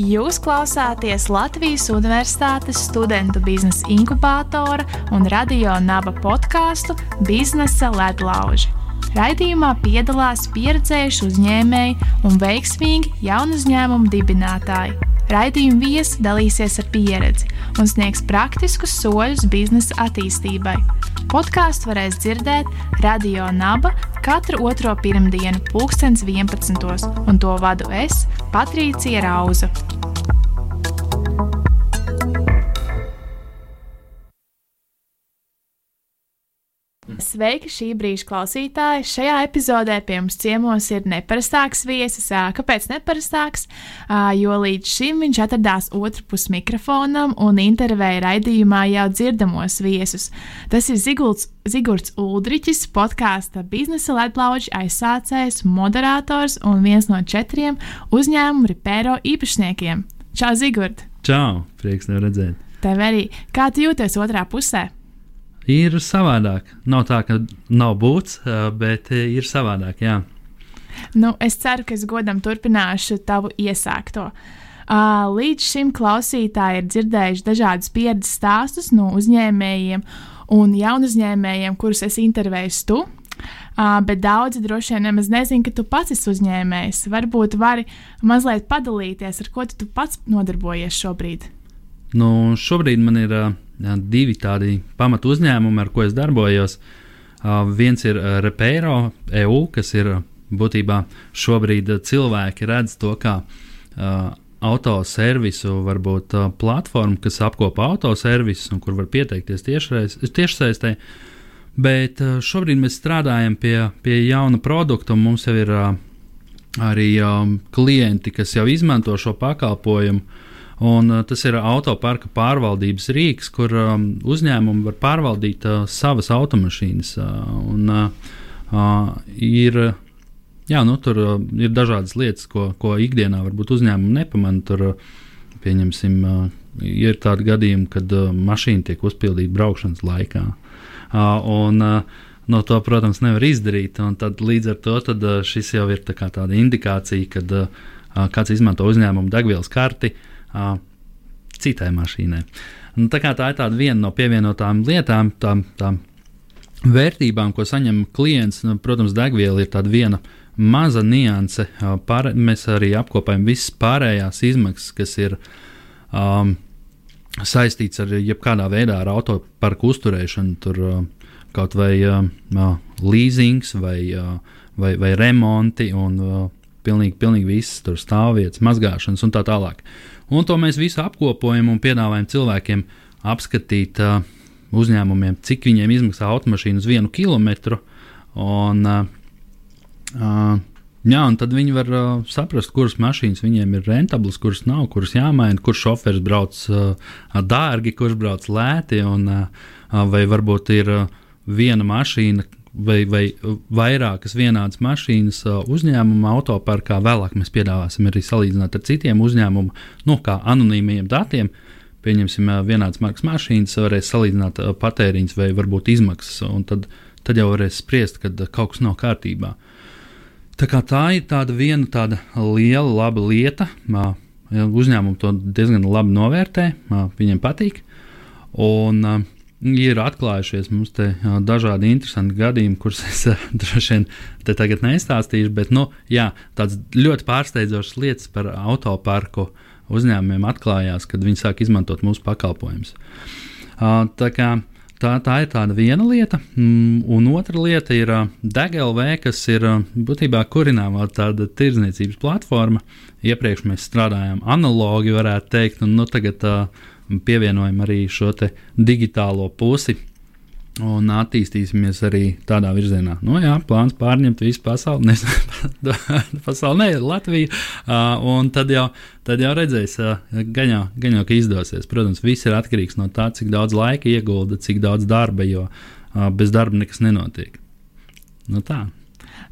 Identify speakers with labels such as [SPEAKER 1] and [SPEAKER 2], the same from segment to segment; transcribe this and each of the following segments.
[SPEAKER 1] Jūs klausāties Latvijas Universitātes studentu biznesa inkubātora un radio naba podkāstu Biznesa ledlauži. Raidījumā piedalās pieredzējuši uzņēmēji un veiksmīgi jaunu uzņēmumu dibinātāji. Raidījuma viesi dalīsies ar pieredzi un sniegs praktiskus soļus biznesa attīstībai. Podkāstu varēs dzirdēt Radio Naba katru otro pirmdienu, 2011. un to vadu es, Patricija Rauza. Sveiki, šī brīža klausītāji! Šajā epizodē pie mums ciemos ir neparastāks viesis. Kāpēc neparastāks? Jo līdz šim viņš atradās otrpus mikrofonam un intervēja raidījumā jau dzirdamos viesus. Tas ir Zigults, Zigurds Uldričs, podkāsta biznesa ledlauži aizsācējs, moderators un viens no četriem uzņēmumu Ripēro īpašniekiem. Čau, Zigurd!
[SPEAKER 2] Čau! Prieks tev redzēt!
[SPEAKER 1] Tev arī! Kā tu jūties otrā pusē?
[SPEAKER 2] Ir savādāk. Nav tā, ka nav būts, bet ir savādāk. Jā.
[SPEAKER 1] Nu, es ceru, ka es godam turpināšu tavu iesākto. Līdz šim klausītāji ir dzirdējuši dažādus pieredzes stāstus no uzņēmējiem un jaunu uzņēmējiem, kurus es intervēju tu. Bet daudzi droši vien nemaz nezina, ka tu pats esi uzņēmējs. Varbūt vari mazliet padalīties, ar ko tu pats nodarbojies šobrīd.
[SPEAKER 2] Nu, šobrīd man ir uh, divi tādi pamatu uzņēmumi, ar ko es darbojos. Viens ir Repairo EU, kas ir būtībā šobrīd cilvēki redz to kā autoservisu, varbūt platformu, kas apkopo autoservisus un kur var pieteikties tiešsaistē. Bet šobrīd mēs strādājam pie, pie jauna produkta, un mums jau ir arī klienti, kas jau izmanto šo pakalpojumu. Un, uh, tas ir autoparka pārvaldības rīks, kur um, uzņēmumi var pārvaldīt uh, savas automašīnas. Uh, un, uh, ir, jā, nu, tur uh, ir dažādas lietas, ko, ko ikdienā varbūt uzņēmumi nepamanā. Tur, uh, pieņemsim, uh, ir tādi gadījumi, kad uh, mašīna tiek uzpildīta braukšanas laikā. Uh, un, uh, No to, protams, nevar izdarīt. Tad, līdz ar to tad, uh, šis jau ir tā tāda indikācija, kad uh, kāds izmanto uzņēmumu degvielas karti, uh, citai mašīnai. Nu, tā, tā ir viena no pievienotām lietām, tām, tām vērtībām, ko saņem klients. Nu, protams, degviela ir tāda viena maza nianse. Uh, pār, mēs arī apkopējam visas pārējās izmaksas, kas ir um, saistīts ar jebkādā veidā ar autoparku uzturēšanu. Tur, uh, kaut vai uh, uh, leasings vai, uh, vai, vai remonti un uh, pilnīgi, pilnīgi visas tur stāvvietas, mazgāšanas un tā tālāk. Un to mēs visu apkopojam un piedāvājam cilvēkiem apskatīt uh, uzņēmumiem, cik viņiem izmaksā automašīna uz vienu kilometru. Un, uh, uh, jā, un tad viņi var uh, saprast, kuras mašīnas viņiem ir rentablas, kuras nav, kuras jāmaina, kurš šofers brauc uh, dārgi, kurš brauc lēti, un, uh, vai varbūt ir uh, viena mašīna, vai, vai vairākas vienādas mašīnas uh, uzņēmuma autoparkā. Vēlāk mēs piedāvāsim arī salīdzināt ar citiem uzņēmumu, nu, kā anonīmiem datiem. Pieņemsim, uh, vienādas markas mašīnas, varēs salīdzināt uh, patēriņus vai varbūt izmaksas, un tad, tad jau varēs spriest, ka kaut kas nav kārtībā. Tā, tā ir tāda viena tāda liela, laba lieta. Uzņēmumi to diezgan labi novērtē, viņiem patīk. Un, uh, ir atklājušies mums te dažādi interesanti gadījumi, kurus es droši vien te tagad nestāstīšu, bet nu, jā, tāds ļoti pārsteidzošs lietas par autoparku uzņēmumiem atklājās, kad viņi sāk izmantot mūsu pakalpojumus. Tā, kā, tā, tā ir tāda viena lieta, mm, un otra lieta ir uh, DegLV, kas ir būtībā kurināmā tāda tirdzniecības platforma. Iepriekš mēs strādājām analogi, varētu teikt, un nu, tagad uh, pievienojam arī šo digitālo pusi. Un attīstīsimies arī tādā virzienā. Nu, jā, plāns pārņemt visu pasauli, ne pasauli, ne Latviju. Uh, un tad jau, tad jau redzēs, uh, gan jau, ka izdosies. Protams, viss ir atkarīgs no tā, cik daudz laika iegulda, cik daudz darba, jo uh, bez darba nekas nenotiek. Nu, tā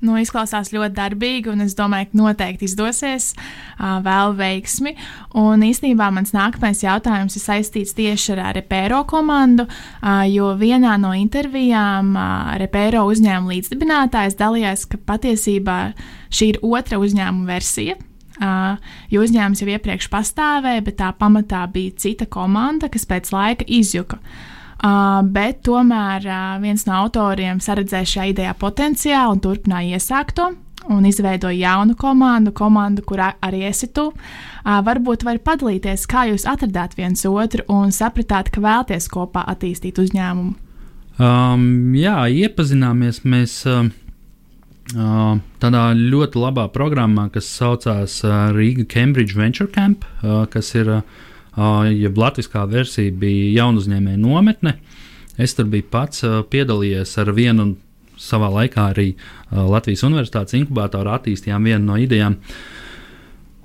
[SPEAKER 1] nu, izklausās ļoti darbīgi, un es domāju, ka noteikti izdosies vēl veiksmi. Un īstenībā mans nākamais jautājums ir saistīts tieši ar Repēro komandu, jo vienā no intervijām Repēro uzņēmuma līdzdibinātājs dalījās, ka patiesībā šī ir otra uzņēmuma versija. uh, jo uzņēmums jau iepriekš pastāvēja, bet tā pamatā bija cita komanda, kas pēc laika izjuka. Uh, bet tomēr uh, viens no autoriem saredzēja šajā idejā potenciālu un turpināja iesākt to un izveidoja jaunu komandu, komandu, kurā arī esi tu. Uh, varbūt var padalīties, kā jūs atradāt viens otru un sapratāt, ka vēlties kopā attīstīt uzņēmumu.
[SPEAKER 2] Um, jā, iepazināmies mēs uh, uh, tādā ļoti labā programmā, kas saucās uh, Riga Cambridge Venture Camp, uh, kas ir, uh, ja latviskā versija bija jaunu uzņēmēju nometne. Es tur biju pats piedalījies ar vienu savā laikā arī Latvijas Universitātes inkubātorā attīstījām vienu no idejām.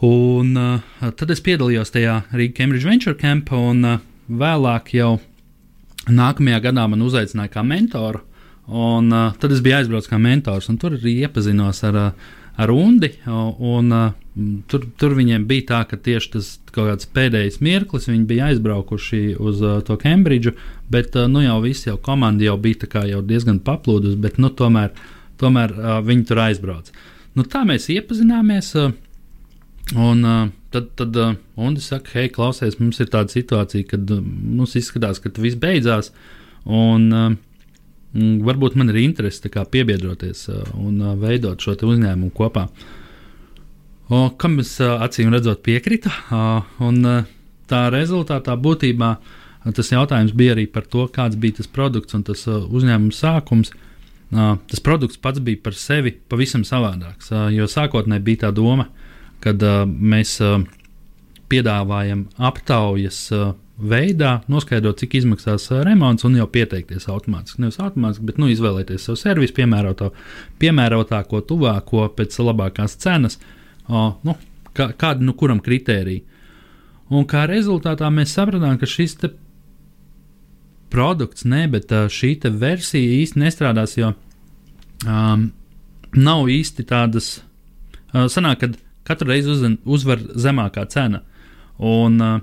[SPEAKER 2] Un uh, tad es piedalījos tajā Rīgas Cambridge Venture Camp, un uh, vēlāk jau nākamajā gadā man uzaicināja kā mentoru. Un, uh, tad es biju aizbraucis kā mentors, un tur arī iepazinos ar, ar Undi. Un, uh, tur, tur viņiem bija tā, ka tieši tas pēdējais mirklis, viņi bija aizbraukuši uz uh, to Cambridge, bet uh, nu jau viss jau komanda jau bija jau diezgan paplūdusi, bet nu, tomēr, tomēr uh, viņi tur aizbrauca. Nu, tā mēs iepazināmies. Uh, un, uh, tad, tad uh, Undi saka, hei, klausies, mums ir tāda situācija, kad uh, mums izskatās, ka viss beidzās. Un, uh, varbūt man ir interese piebiedroties uh, un uh, veidot šo uzņēmumu kopā. Uh, O, kam es acīm redzot piekrita. Un tā rezultātā būtībā tas jautājums bija arī par to, kāds bija tas produkts un tas uzņēmuma sākums. Tas produkts pats bija par sevi pavisam savādāks. Jo sākotnēji bija tā doma, ka mēs piedāvājam aptaujas veidā noskaidrot, cik izmaksās remonts un jau pieteikties automātiski. Nevis automātiski, bet nu, izvēlēties savu servisu, piemēroto, piemērotāko, tuvāko, pēc labākās cenas. Uh, o, nu, kā, kādi nu kuram kritēriji. Un kā rezultātā mēs sapratām, ka šis produkts, ne, bet šī versija īsti nestrādās, jo um, nav īsti tādas. Uh, sanāk, kad katru reizi uz, uzvar zemākā cena. Un, uh,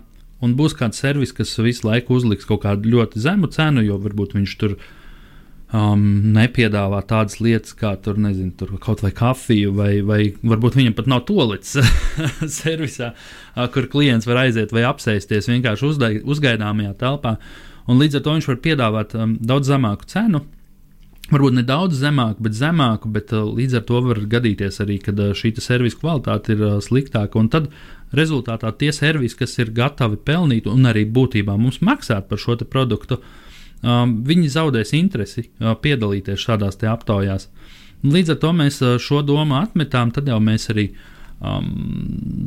[SPEAKER 2] un būs kāds servis, kas visu laiku uzliks kaut kādu ļoti zemu cenu, jo varbūt viņš tur ir um, nepiedāvā tādas lietas, kā tur, nezinu, tur kaut vai kafiju, vai, vai varbūt viņam pat nav tolets servisā, kur klients var aiziet vai apsēsties vienkārši uzda, uzgaidāmajā telpā. Un līdz ar to viņš var piedāvāt um, daudz zemāku cenu. Varbūt ne daudz zemāku, bet zemāku, bet uh, līdz ar to var gadīties arī, ka uh, šī servisa kvalitāte ir uh, sliktāka. Un tad rezultātā tie servisi, kas ir gatavi pelnīt un arī būtībā mums maksāt par šo produktu, uh, viņi zaudēs interesi uh, piedalīties šādās aptaujās. Līdz ar to mēs uh, šo domu atmetām, tad jau mēs arī um,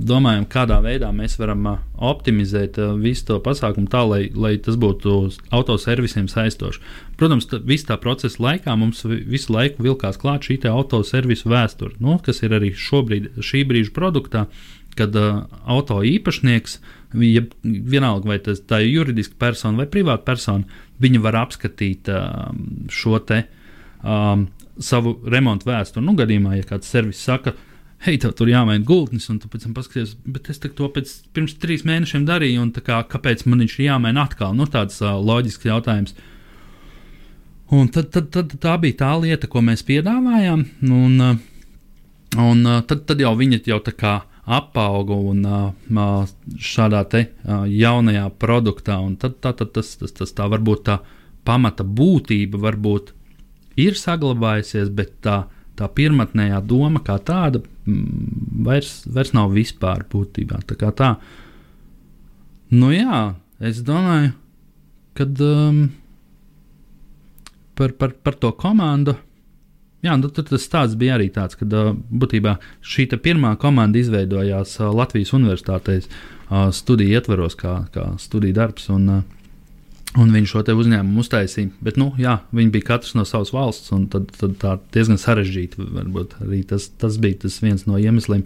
[SPEAKER 2] domājam, kādā veidā mēs varam uh, optimizēt uh, visu to pasākumu tā, lai, lai tas būtu autoservisiem saistoši. Protams, visā tā procesa laikā mums visu laiku vilkās klāt šī autoservisu vēsture, nu, kas ir arī šobrīd, šī brīža produktā, kad uh, auto īpašnieks, ja vienalga vai tas ir juridiska persona vai privāta persona, viņi var apskatīt um, šo te um, savu remontu vēsturi. Nu, gadījumā, ja kāds servis saka, hei, tev tur jāmaina gultnis, un tu pēc tam paskaties, bet es to pēc, pirms trīs mēnešiem darīju, un kā, kāpēc man viņš ir jāmaina atkal? Nu, tāds uh, loģisks jautājums. Un tad, tad, tad tā bija tā lieta, ko mēs piedāvājām, un, uh, un uh, tad, tad jau viņa jau tā kā apauga un uh, šādā te uh, jaunajā produktā. Tad, tā, tad tas, tas, tas tā varbūt tā pamata būtība varbūt ir saglabājusies, bet tā, tā pirmotnējā doma kā tāda mm, vairs, vairs nav vispār būtībā. Tā kā tā, nu jā, es domāju, kad um, par, par, par to komandu Jā, nu, tad tas stāsts bija arī tāds, ka būtībā šī pirmā komanda izveidojās Latvijas Universitātēs studiju ietvaros, kā, kā studiju darbs. Un, Un viņi šo uzņēmumu uztaisīja. Bet, nu, jā, viņi bija katrs no savas valsts, un tad, tad tā diezgan sarežģīti. Varbūt arī tas, tas bija tas viens no iemesliem.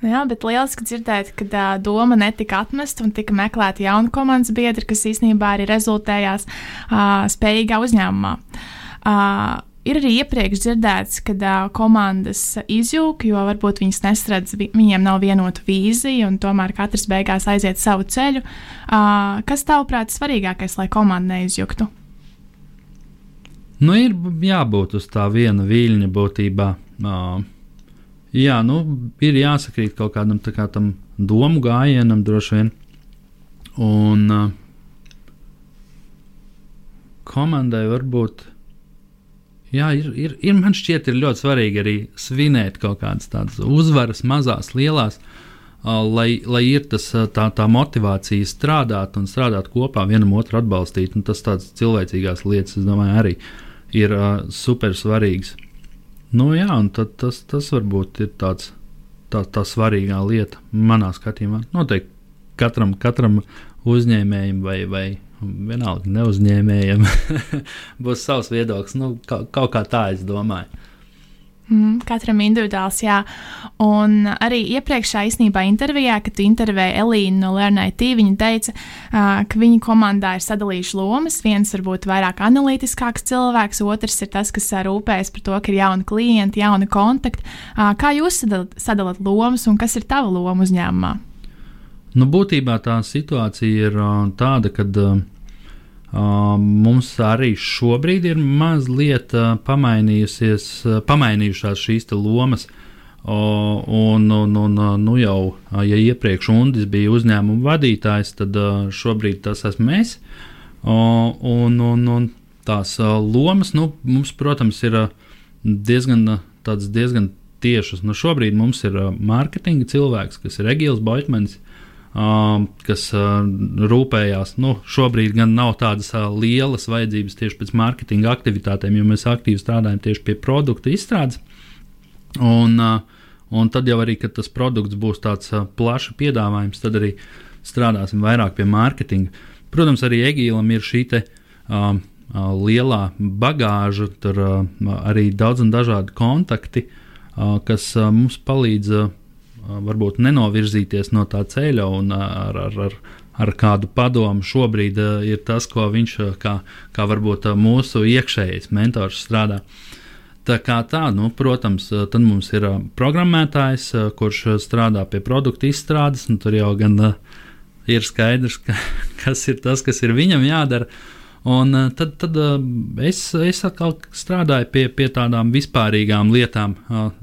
[SPEAKER 1] Jā, bet lieliski dzirdēt, ka tā doma netika atmesta un tika meklēta jauna komandas biedra, kas īsnībā arī rezultējās uh, spējīgā uzņēmumā. Uh, Uh, ir arī iepriekš dzirdēts, ka uh, komandas izjūg, jo varbūt viņas nesredz, vi viņiem nav vienota vīzija, un tomēr katrs beigās aiziet savu ceļu. Uh, kas tavuprāt svarīgākais, lai komanda neizjuktu?
[SPEAKER 2] Nu, ir jābūt uz tā viena viļņa būtībā. Uh, jā, nu, ir jāsakrīt kaut kādam kā tam domu gājienam, droši vien. Un uh, komandai varbūt. Jā, ir, ir, ir, man šķiet, ir ļoti svarīgi arī svinēt kaut kādas tādas uzvaras, mazās, lielās, lai, lai ir tas, tā, tā motivācija strādāt un strādāt kopā, vienam otru atbalstīt. Tas tāds cilvēcīgās lietas, es domāju, arī ir super svarīgs. Nu, jā, un tad, tas, tas varbūt ir tāds, tā, tā svarīgā lieta manā skatījumā. Noteikti katram, katram uzņēmējam vai, vai vienalga neuzņēmējam būs savs viedoklis. Nu, kaut, kaut kā tā es domāju.
[SPEAKER 1] Mm, katram individuāls, jā. Un arī iepriekšējā īstenībā intervijā, kad tu intervēji Elīnu no LearnIT, viņa teica, uh, ka viņa komandā ir sadalījuši lomas. Viens varbūt vairāk analītiskāks cilvēks, otrs ir tas, kas rūpējas par to, ka ir jauni klienti, jauni kontakti. Uh, kā jūs sadalat, sadalat lomas un kas ir tava loma uzņēmumā?
[SPEAKER 2] Nu, būtībā tā situācija ir tāda, ka uh, mums arī šobrīd ir mazliet uh, pamainījusies, uh, pamainījušās šīs lomas. Un, un, un nu jau, ja iepriekš Undis bija uzņēmuma vadītājs, tad šobrīd tas esmu es. Uh, un, un, un tās lomas, nu, mums, protams, ir diezgan, diezgan tiešas. Nu, šobrīd mums ir mārketinga cilvēks, kas ir Egils Boitmans. Uh, Um, kas uh, rūpējās. Nu, šobrīd gan nav tādas uh, lielas vajadzības tieši pēc mārketinga aktivitātēm, jo mēs aktīvi strādājam tieši pie produktu izstrādes. Un, uh, un tad jau arī, kad tas produkts būs tāds plašs piedāvājums, tad arī strādāsim vairāk pie mārketinga. Protams, arī Egīlam ir šī te, um, lielā bagāža, tur arī daudz un dažādi kontakti, kas mums palīdz varbūt nenovirzīties no tā ceļa un ar, ar, ar, ar kādu padomu šobrīd ir tas, ko viņš kā, kā varbūt mūsu iekšējais mentors strādā. Tā kā tā, nu, protams, tad mums ir programmētājs, kurš strādā pie produktu izstrādes, un tur jau gan ir skaidrs, ka, kas ir tas, kas ir viņam jādara. Un tad, tad es, es atkal strādāju pie, pie tādām vispārīgām lietām,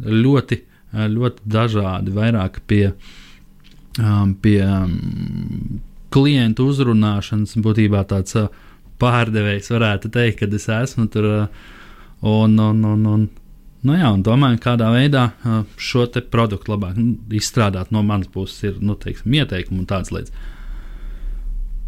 [SPEAKER 2] ļoti ļoti dažādi, vairāk pie, um, pie um, klientu uzrunāšanas, būtībā tāds uh, pārdevējs varētu teikt, ka es esmu tur uh, un, un, un, un Nu jā, un domāju, kādā veidā šo produktu labāk nu, izstrādāt no manas puses, ir nu, teiksim, ieteikumi un tādas lietas.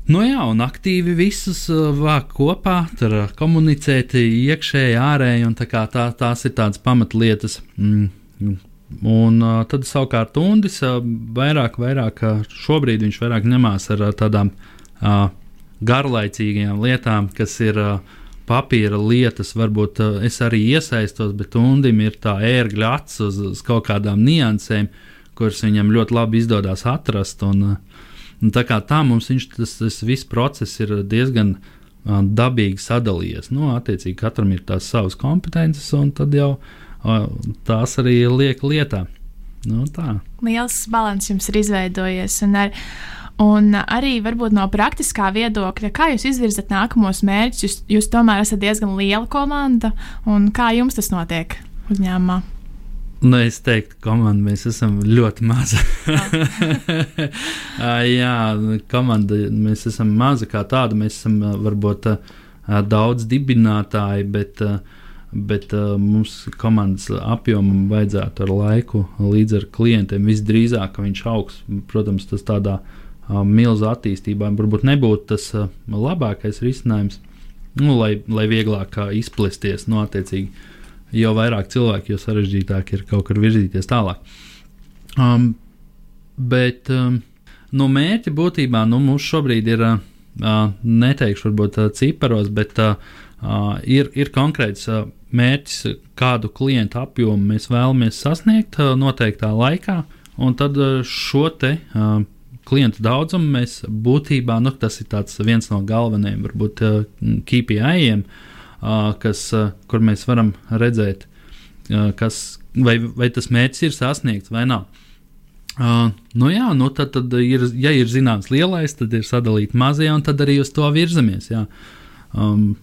[SPEAKER 2] Nu jā, un aktīvi visus vākt kopā, tur komunicēt iekšēji, ārēji, tā tā, tās ir tādas pamatlietas, mm, Un uh, tad savukārt Undis uh, vairāk, vairāk uh, šobrīd viņš vairāk ņemās ar uh, tādām uh, garlaicīgām lietām, kas ir uh, papīra lietas. Varbūt uh, es arī iesaistos, bet Undim ir tā ērgļa acis uz, uz kaut kādām niansēm, kuras viņam ļoti labi izdodas atrast. Un, uh, un tā kā tā mums viņš, tas, tas viss process ir diezgan uh, dabīgi sadalījies. Nu, attiecīgi katram ir tās savas kompetences, un tad jau tās arī liek lietā. Nu, tā.
[SPEAKER 1] Liels balans jums ir izveidojies. Un, ar, un arī varbūt no praktiskā viedokļa, kā jūs izvirzat nākamos mērķus, jūs, jūs tomēr esat diezgan liela komanda. Kā jums tas notiek uzņēmumā?
[SPEAKER 2] Nu, es teiktu, ka komanda mēs esam ļoti maza. Jā, komanda mēs esam maza kā tāda. Mēs esam varbūt daudz dibinātāji, bet uh, bet uh, mums komandas apjomam vajadzētu ar laiku, līdz ar klientiem visdrīzāk viņš augs. Protams, tas tādā uh, milzu attīstībā varbūt nebūtu tas uh, labākais risinājums, nu, lai, lai vieglāk uh, izplesties no nu, attiecīgi. Jo vairāk cilvēku, jo sarežģītāk ir kaut kur virzīties tālāk. Um, bet um, no nu, mērķa būtībā nu, mums šobrīd ir, uh, neteikšu, varbūt uh, ciparos, bet uh, uh, ir, ir konkrēts uh, mērķis, kādu klientu apjomu mēs vēlamies sasniegt uh, noteiktā laikā, un tad uh, šo te uh, klientu daudzumu mēs būtībā, nu, tas ir viens no galvenajiem, varbūt, KPI-iem, kas, kur mēs varam redzēt, kas, vai, vai tas mērķis ir sasniegts vai nav. Uh, nu jā, nu tad, tad ir, ja ir zināms lielais, tad ir sadalīti mazie, un tad arī uz to virzamies. Jā. Um,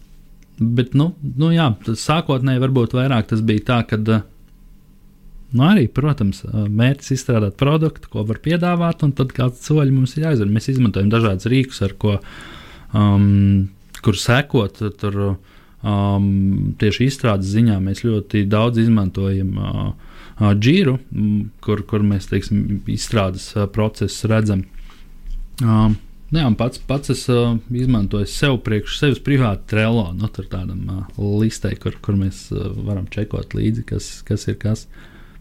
[SPEAKER 2] Bet, nu, nu jā, sākotnēji varbūt vairāk tas bija tā, ka uh, Nu, arī, protams, mērķis izstrādāt produktu, ko var piedāvāt, un tad kāds soļi mums ir jāizdara. Mēs izmantojam dažādas rīkus, ar ko um, kur sekot. Tur, um, tieši izstrādes ziņā mēs ļoti daudz izmantojam uh, uh, džīru, kur, kur mēs teiksim, izstrādes uh, procesus redzam. Um, Jā, pats, pats es uh, izmantoju sev priekš sevis privāti trelo, nu, tur tādam uh, listei, kur, kur mēs uh, varam čekot līdzi, kas, kas ir kas.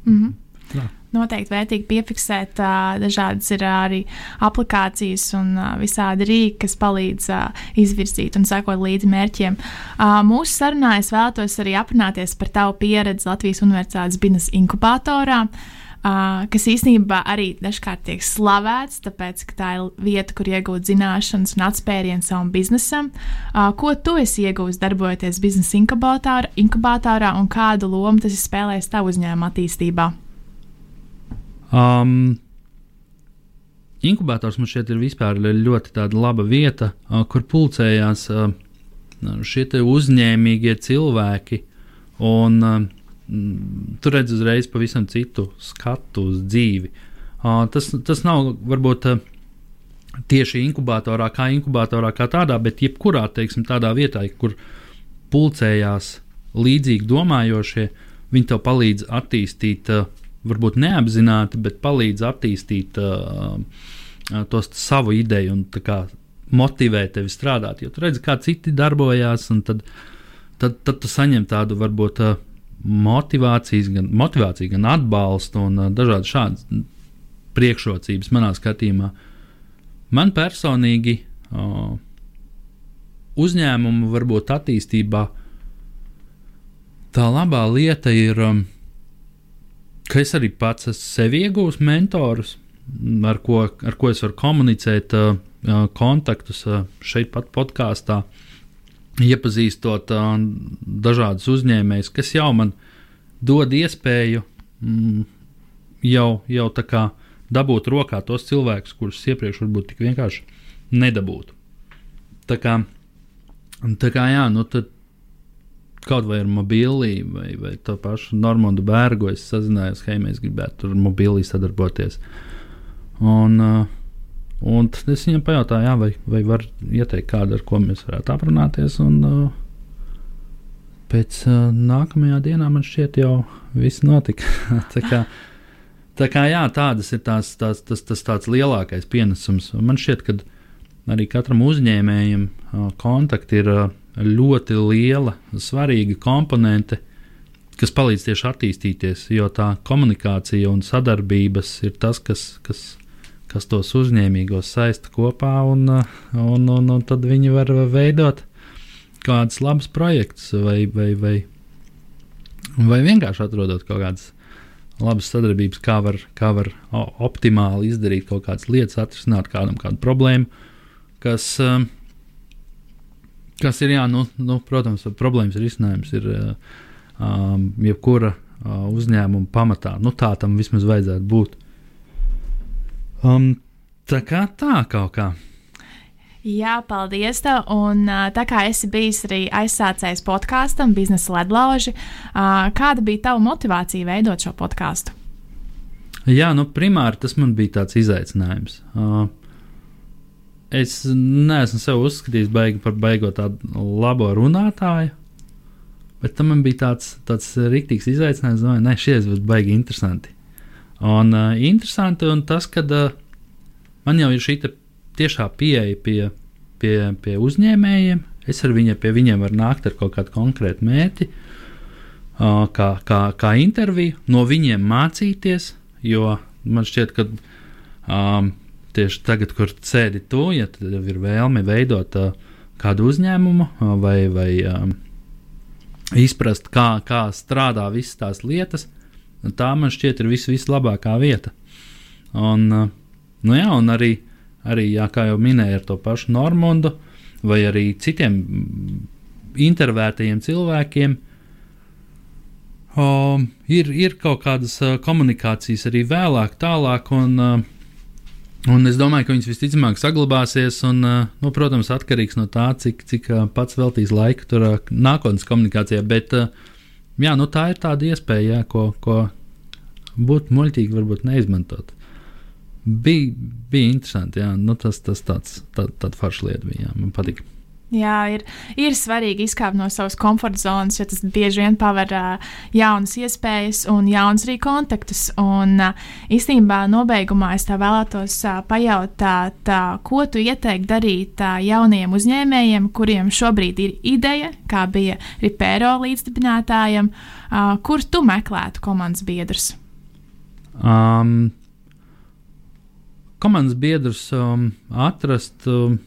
[SPEAKER 1] Mm -hmm. Tā. Noteikti vērtīgi piefiksēt. Uh, dažādas ir arī aplikācijas un uh, visādi rīki, kas palīdz uh, izvirzīt un sekot līdzi mērķiem. Uh, mūsu sarunā es vēlētos arī aprunāties par tavu pieredzi Latvijas Universitātes biznesa inkubatorā. Uh, Uh, kas īstenībā arī dažkārt tiek slavēts, tāpēc, ka tā ir vieta, kur iegūt zināšanas un atspērienu savam biznesam. Uh, ko tu esi iegūmis darbojoties biznesa inkubatorā, inkubatorā un kādu lomu tas ir spēlējis tavu uzņēmumu attīstībā?
[SPEAKER 2] Um, inkubators man šķiet ir vispār ļoti laba vieta, uh, kur pulcējās uh, šie uzņēmīgie cilvēki. Un, uh, tu redz uzreiz pavisam citu skatu uz dzīvi. Tas, tas nav varbūt tieši inkubatorā, kā inkubatorā, kā tādā, bet jebkurā teiksim, tādā vietā, kur pulcējās līdzīgi domājošie, viņi tev palīdz attīstīt, varbūt neapzināti, bet palīdz attīstīt to savu ideju un kā, motivē tevi strādāt. Jo tu redzi, kā citi darbojās, un tad, tad, tad tu saņem tādu varbūt. Motivācijas, gan, motivāciju, gan atbalstu un uh, dažādas šādas priekšrocības manā skatījumā. Man personīgi uh, uzņēmumu varbūt attīstībā tā labā lieta ir, um, ka es arī pats esmu sev iegūmis mentorus, ar ko, ar ko es varu komunicēt, uh, kontaktus šeit pat podkāstā. Uh, iepazīstot uh, dažādus uzņēmējus, kas jau man dod iespēju mm, jau, jau tā kā dabūt rokā tos cilvēkus, kurus iepriekš varbūt tik vienkārši nedabūtu. Tā kā, tā kā jā, nu tad kaut vai ar mobīlī vai, vai to pašu Normandu Bērgu es sazinājos, hei, mēs gribētu ar mobīlī sadarboties. Un, uh, Un es viņam pajautāju, jā, vai, vai var ieteikt kādu, ar ko mēs varētu aprunāties. Un, uh, pēc uh, nākamajā dienā man šķiet, jau viss notika. tā, kā, tā kā jā, tādas ir tās, tās, tas, tas tāds lielākais pienesums. Man šķiet, ka arī katram uzņēmējam uh, kontakti ir uh, ļoti liela, svarīga komponente. Kas palīdz tieši attīstīties, jo tā komunikācija un sadarbības ir tas, kas, kas kas tos uzņēmīgos saista kopā, un, un, un, un tad viņi var veidot kādus labus projektus, vai, vai, vai, vai vienkārši atrodot kaut kādas labas sadarbības, kā var, kā var optimāli izdarīt kaut kādas lietas, atrisināt kādam kādu problēmu, kas, kas ir, jā, nu, nu, protams, problēmas risinājums ir um, jebkura uzņēmuma pamatā. Nu, tā tam vismaz vajadzētu būt. Um, tā kā tā kaut kā.
[SPEAKER 1] Jā, paldies. Tev. Un, tā kā esi bijis arī aizsācējis podkāstam, biznesa ledlauži, kāda bija tava motivācija veidot šo podkāstu?
[SPEAKER 2] Jā, nu, primāri tas man bija tāds izaicinājums. Es neesmu sev uzskatījis baigi par baigo tādu labo runātāju, bet tam man bija tāds, tāds rīktīgs izaicinājums. Domāju, ne, šis būs baigi interesanti. Un uh, interesanti un tas, ka uh, man jau ir šī tiešā pieeja pie, pie, pie uzņēmējiem. Es ar viņiem, pie viņiem varu nākt ar kaut kādu konkrētu mērķi, uh, kā, kā, kā interviju, no viņiem mācīties. Jo man šķiet, ka um, tieši tagad, kur sēdi tu, ja tev ir vēlme veidot uh, kādu uzņēmumu uh, vai, vai um, izprast, kā, kā strādā visas tās lietas, tā man šķiet ir vis, vislabākā vieta. Un, uh, nu jā, un arī, arī jā, kā jau minēju, ar to pašu Normundu vai arī citiem intervētajiem cilvēkiem. Um, ir, ir kaut kādas uh, komunikācijas arī vēlāk, tālāk, un, uh, un es domāju, ka viņas visticamāk saglabāsies. Un, nu, protams, atkarīgs no tā, cik, cik pats veltīs laiku tur nākotnes komunikācijā. Bet, uh, jā, nu, tā ir tāda iespēja, jā, ko, ko būt muļķīgi, varbūt neizmantot. Bija, bija interesanti, jā, nu, tas, tas tāds, tā, tāda forša lieta bija, jā, man patika.
[SPEAKER 1] Jā, ir, ir svarīgi izkāpt no savas komforta zonas, jo tas bieži vien paver uh, jaunas iespējas un jaunas arī kontaktus. Un uh, īstenībā nobeigumā es tā vēlētos uh, pajautāt, uh, ko tu ieteiktu darīt uh, jauniem uzņēmējiem, kuriem šobrīd ir ideja, kā bija Ripēro līdzdibinātājiem, uh, kur tu meklētu komandas biedrus?
[SPEAKER 2] Um, komandas biedrus um, atrast. Um,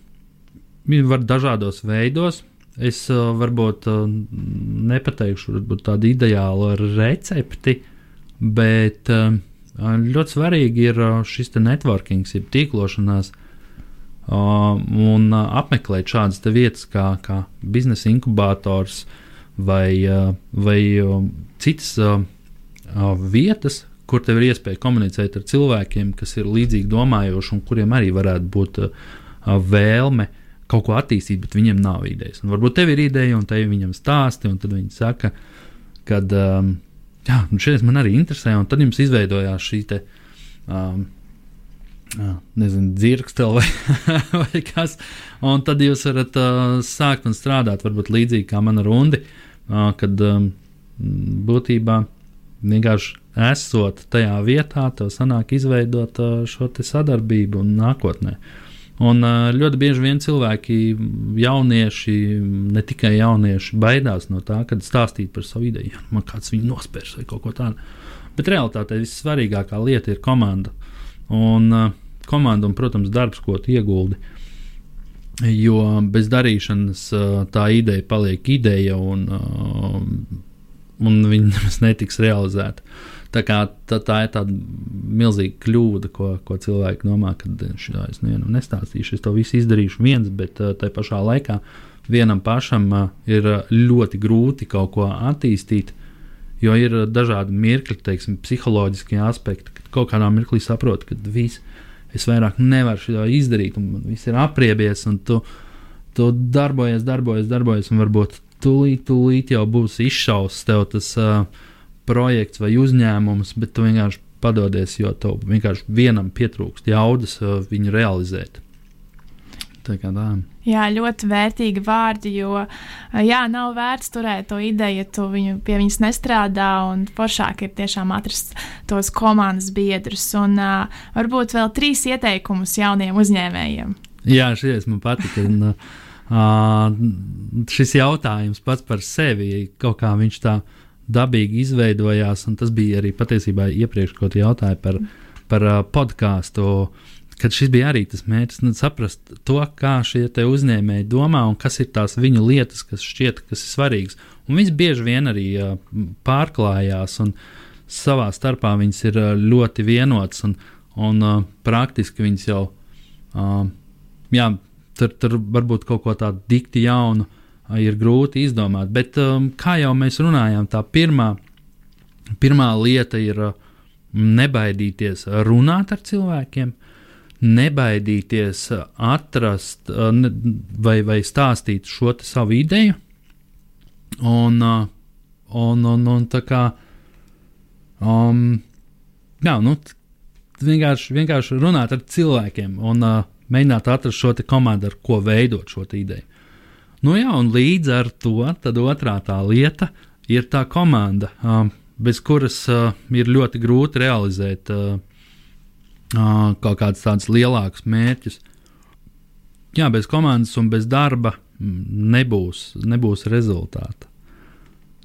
[SPEAKER 2] Viņi var dažādos veidos. Es uh, varbūt uh, nepateikšu varbūt tādu ideālu recepti, bet uh, ļoti svarīgi ir šis networking, jeb tīklošanās, un apmeklēt šādas vietas kā, kā biznesa inkubators vai, vai uh, citas vietas, kur tev ir iespēja komunicēt ar cilvēkiem, kas ir līdzīgi domājoši un kuriem arī varētu būt vēlme kaut ko attīstīt, bet viņiem nav idejas. Un varbūt tev ir ideja, un te viņam stāsti, un tad viņi saka, ka um, jā, nu šeit man arī interesē, un tad jums izveidojās šī te. Um, Jā, nezinu, dzirksteli vai, vai kas. Un tad jūs varat uh, sākt un strādāt, varbūt līdzīgi kā mana rundi, uh, kad um, būtībā vienkārši esot tajā vietā, tev sanāk izveidot uh, šo sadarbību nākotnē. Uh, Un ļoti bieži vien cilvēki, jaunieši, ne tikai jaunieši, baidās no tā, kad stāstīt par savu ideju. Ja, man kāds viņu nospērs vai kaut ko tādu. Bet realitātē vissvarīgākā lieta ir komanda. Un komanda un, protams, darbs, ko tu ieguldi. Jo bez darīšanas tā ideja paliek ideja un, un viņa nemaz netiks realizēta. Tā, kā, tā, tā ir tāda milzīga kļūda, ko, ko cilvēki domā, ka šā, es nu, nu, nestāstīšu, es to visu izdarīšu viens, bet tajā pašā laikā vienam pašam ir ļoti grūti kaut ko attīstīt, jo ir dažādi mirkļi, teiksim, psiholoģiskie aspekti, kad kaut kādā mirklī saproti, ka viss, es vairāk nevaru šo izdarīt, un viss ir apriebies, un tu, tu darbojies, darbojies, darbojies, un varbūt tūlīt, tūlīt jau būs izšaus tev tas. Uh, projekts vai uzņēmums, bet tu vienkārši padodies, jo tev vienkārši vienam pietrūkst jaudas uh, viņu realizēt.
[SPEAKER 1] Jā, ļoti vērtīgi vārdi, jo uh, jā, nav vērts turēt to ideju, ja tu viņu, pie viņas nestrādā. Foršāk ir tiešām atrast tos komandas biedrus un uh, varbūt vēl trīs ieteikumus jauniem uzņēmējiem.
[SPEAKER 2] Jā, šis man patika. Un, uh, šis jautājums pats par sevi kaut kā viņš tā ir dabīgi izveidojās, un tas bija arī patiesībā iepriekš, ko tu jautāji par, par uh, podkāstu. Kad šis bija arī tas mērķis, nu, saprast to, kā šie uzņēmēji domā un kas ir tās viņu lietas, kas šķiet, kas ir svarīgas. Un viņas bieži vien arī uh, pārklājās, un savā starpā viņas ir uh, ļoti vienotas, un, un praktiski viņas jau, jā, tur, tur varbūt kaut ko tādu dikti jaunu ir grūti izdomāt. Bet, um, kā jau mēs runājām, tā pirmā, pirmā lieta ir uh, nebaidīties runāt ar cilvēkiem, nebaidīties atrast uh, ne, vai, vai stāstīt šo savu ideju. Un, uh, un, un, un tā kā um, jā, nu, vienkārši, vienkārši runāt ar cilvēkiem un uh, mēģināt atrast šo komandu, ar ko veidot šo ideju. Nu, jā, un līdz ar to otrā tā lieta ir tā komanda, bez kuras ir ļoti grūti realizēt kaut kādus tādus lielākus mērķus. Jā, bez komandas un bez darba nebūs, nebūs rezultāta.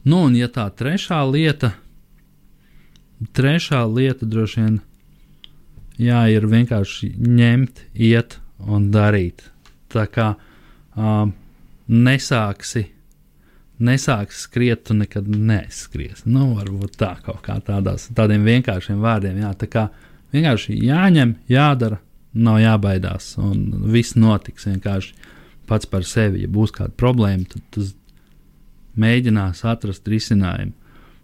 [SPEAKER 2] Nu, un ja tā trešā lieta, trešā lieta droši vien jā, ir vienkārši ņemt, iet un darīt. Tā kā uh, nesāksi, nesāksi skriet, tu nekad neskries. Nu, varbūt tā kaut kā tādās, tādiem vienkāršiem vārdiem. Jā, tā kā vienkārši jāņem, jādara, nav jābaidās, un viss notiks vienkārši pats par sevi. Ja būs kāda problēma, tad tu mēģinās atrast risinājumu.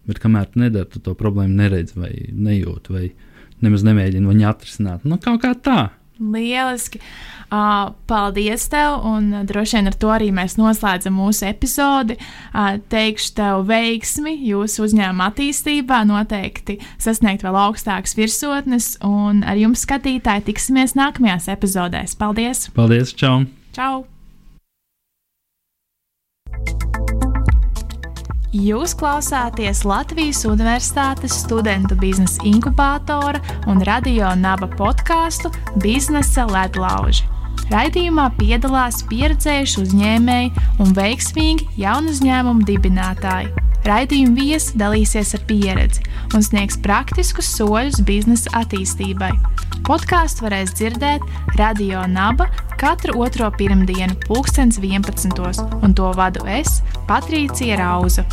[SPEAKER 2] Bet kamēr tu nedari, tu to problēmu neredzi vai nejūti, vai nemaz nemēģini viņu atrisināt. Nu, kaut kā tā.
[SPEAKER 1] Lieliski! Uh, paldies tev, un uh, droši vien ar to arī mēs noslēdzam mūsu epizodi. Uh, teikšu tev veiksmi jūsu uzņēmuma attīstībā, noteikti sasniegt vēl augstākas virsotnes, un ar jums, skatītāji, tiksimies nākamajās epizodēs. Paldies!
[SPEAKER 2] Paldies! Čau!
[SPEAKER 1] Čau! Jūs klausāties Latvijas Universitātes studentu biznesa inkubātora un radio naba podkāstu Biznesa ledlauži. Raidījumā piedalās pieredzējuši uzņēmēji un veiksmīgi jaunu uzņēmumu dibinātāji. Raidījuma viesi dalīsies ar pieredzi un sniegs praktiskus soļus biznesa attīstībai. Podkāstu varēs dzirdēt Radio Naba katru otro pirmdienu, 2011. un to vadu es, Patricija Rauza.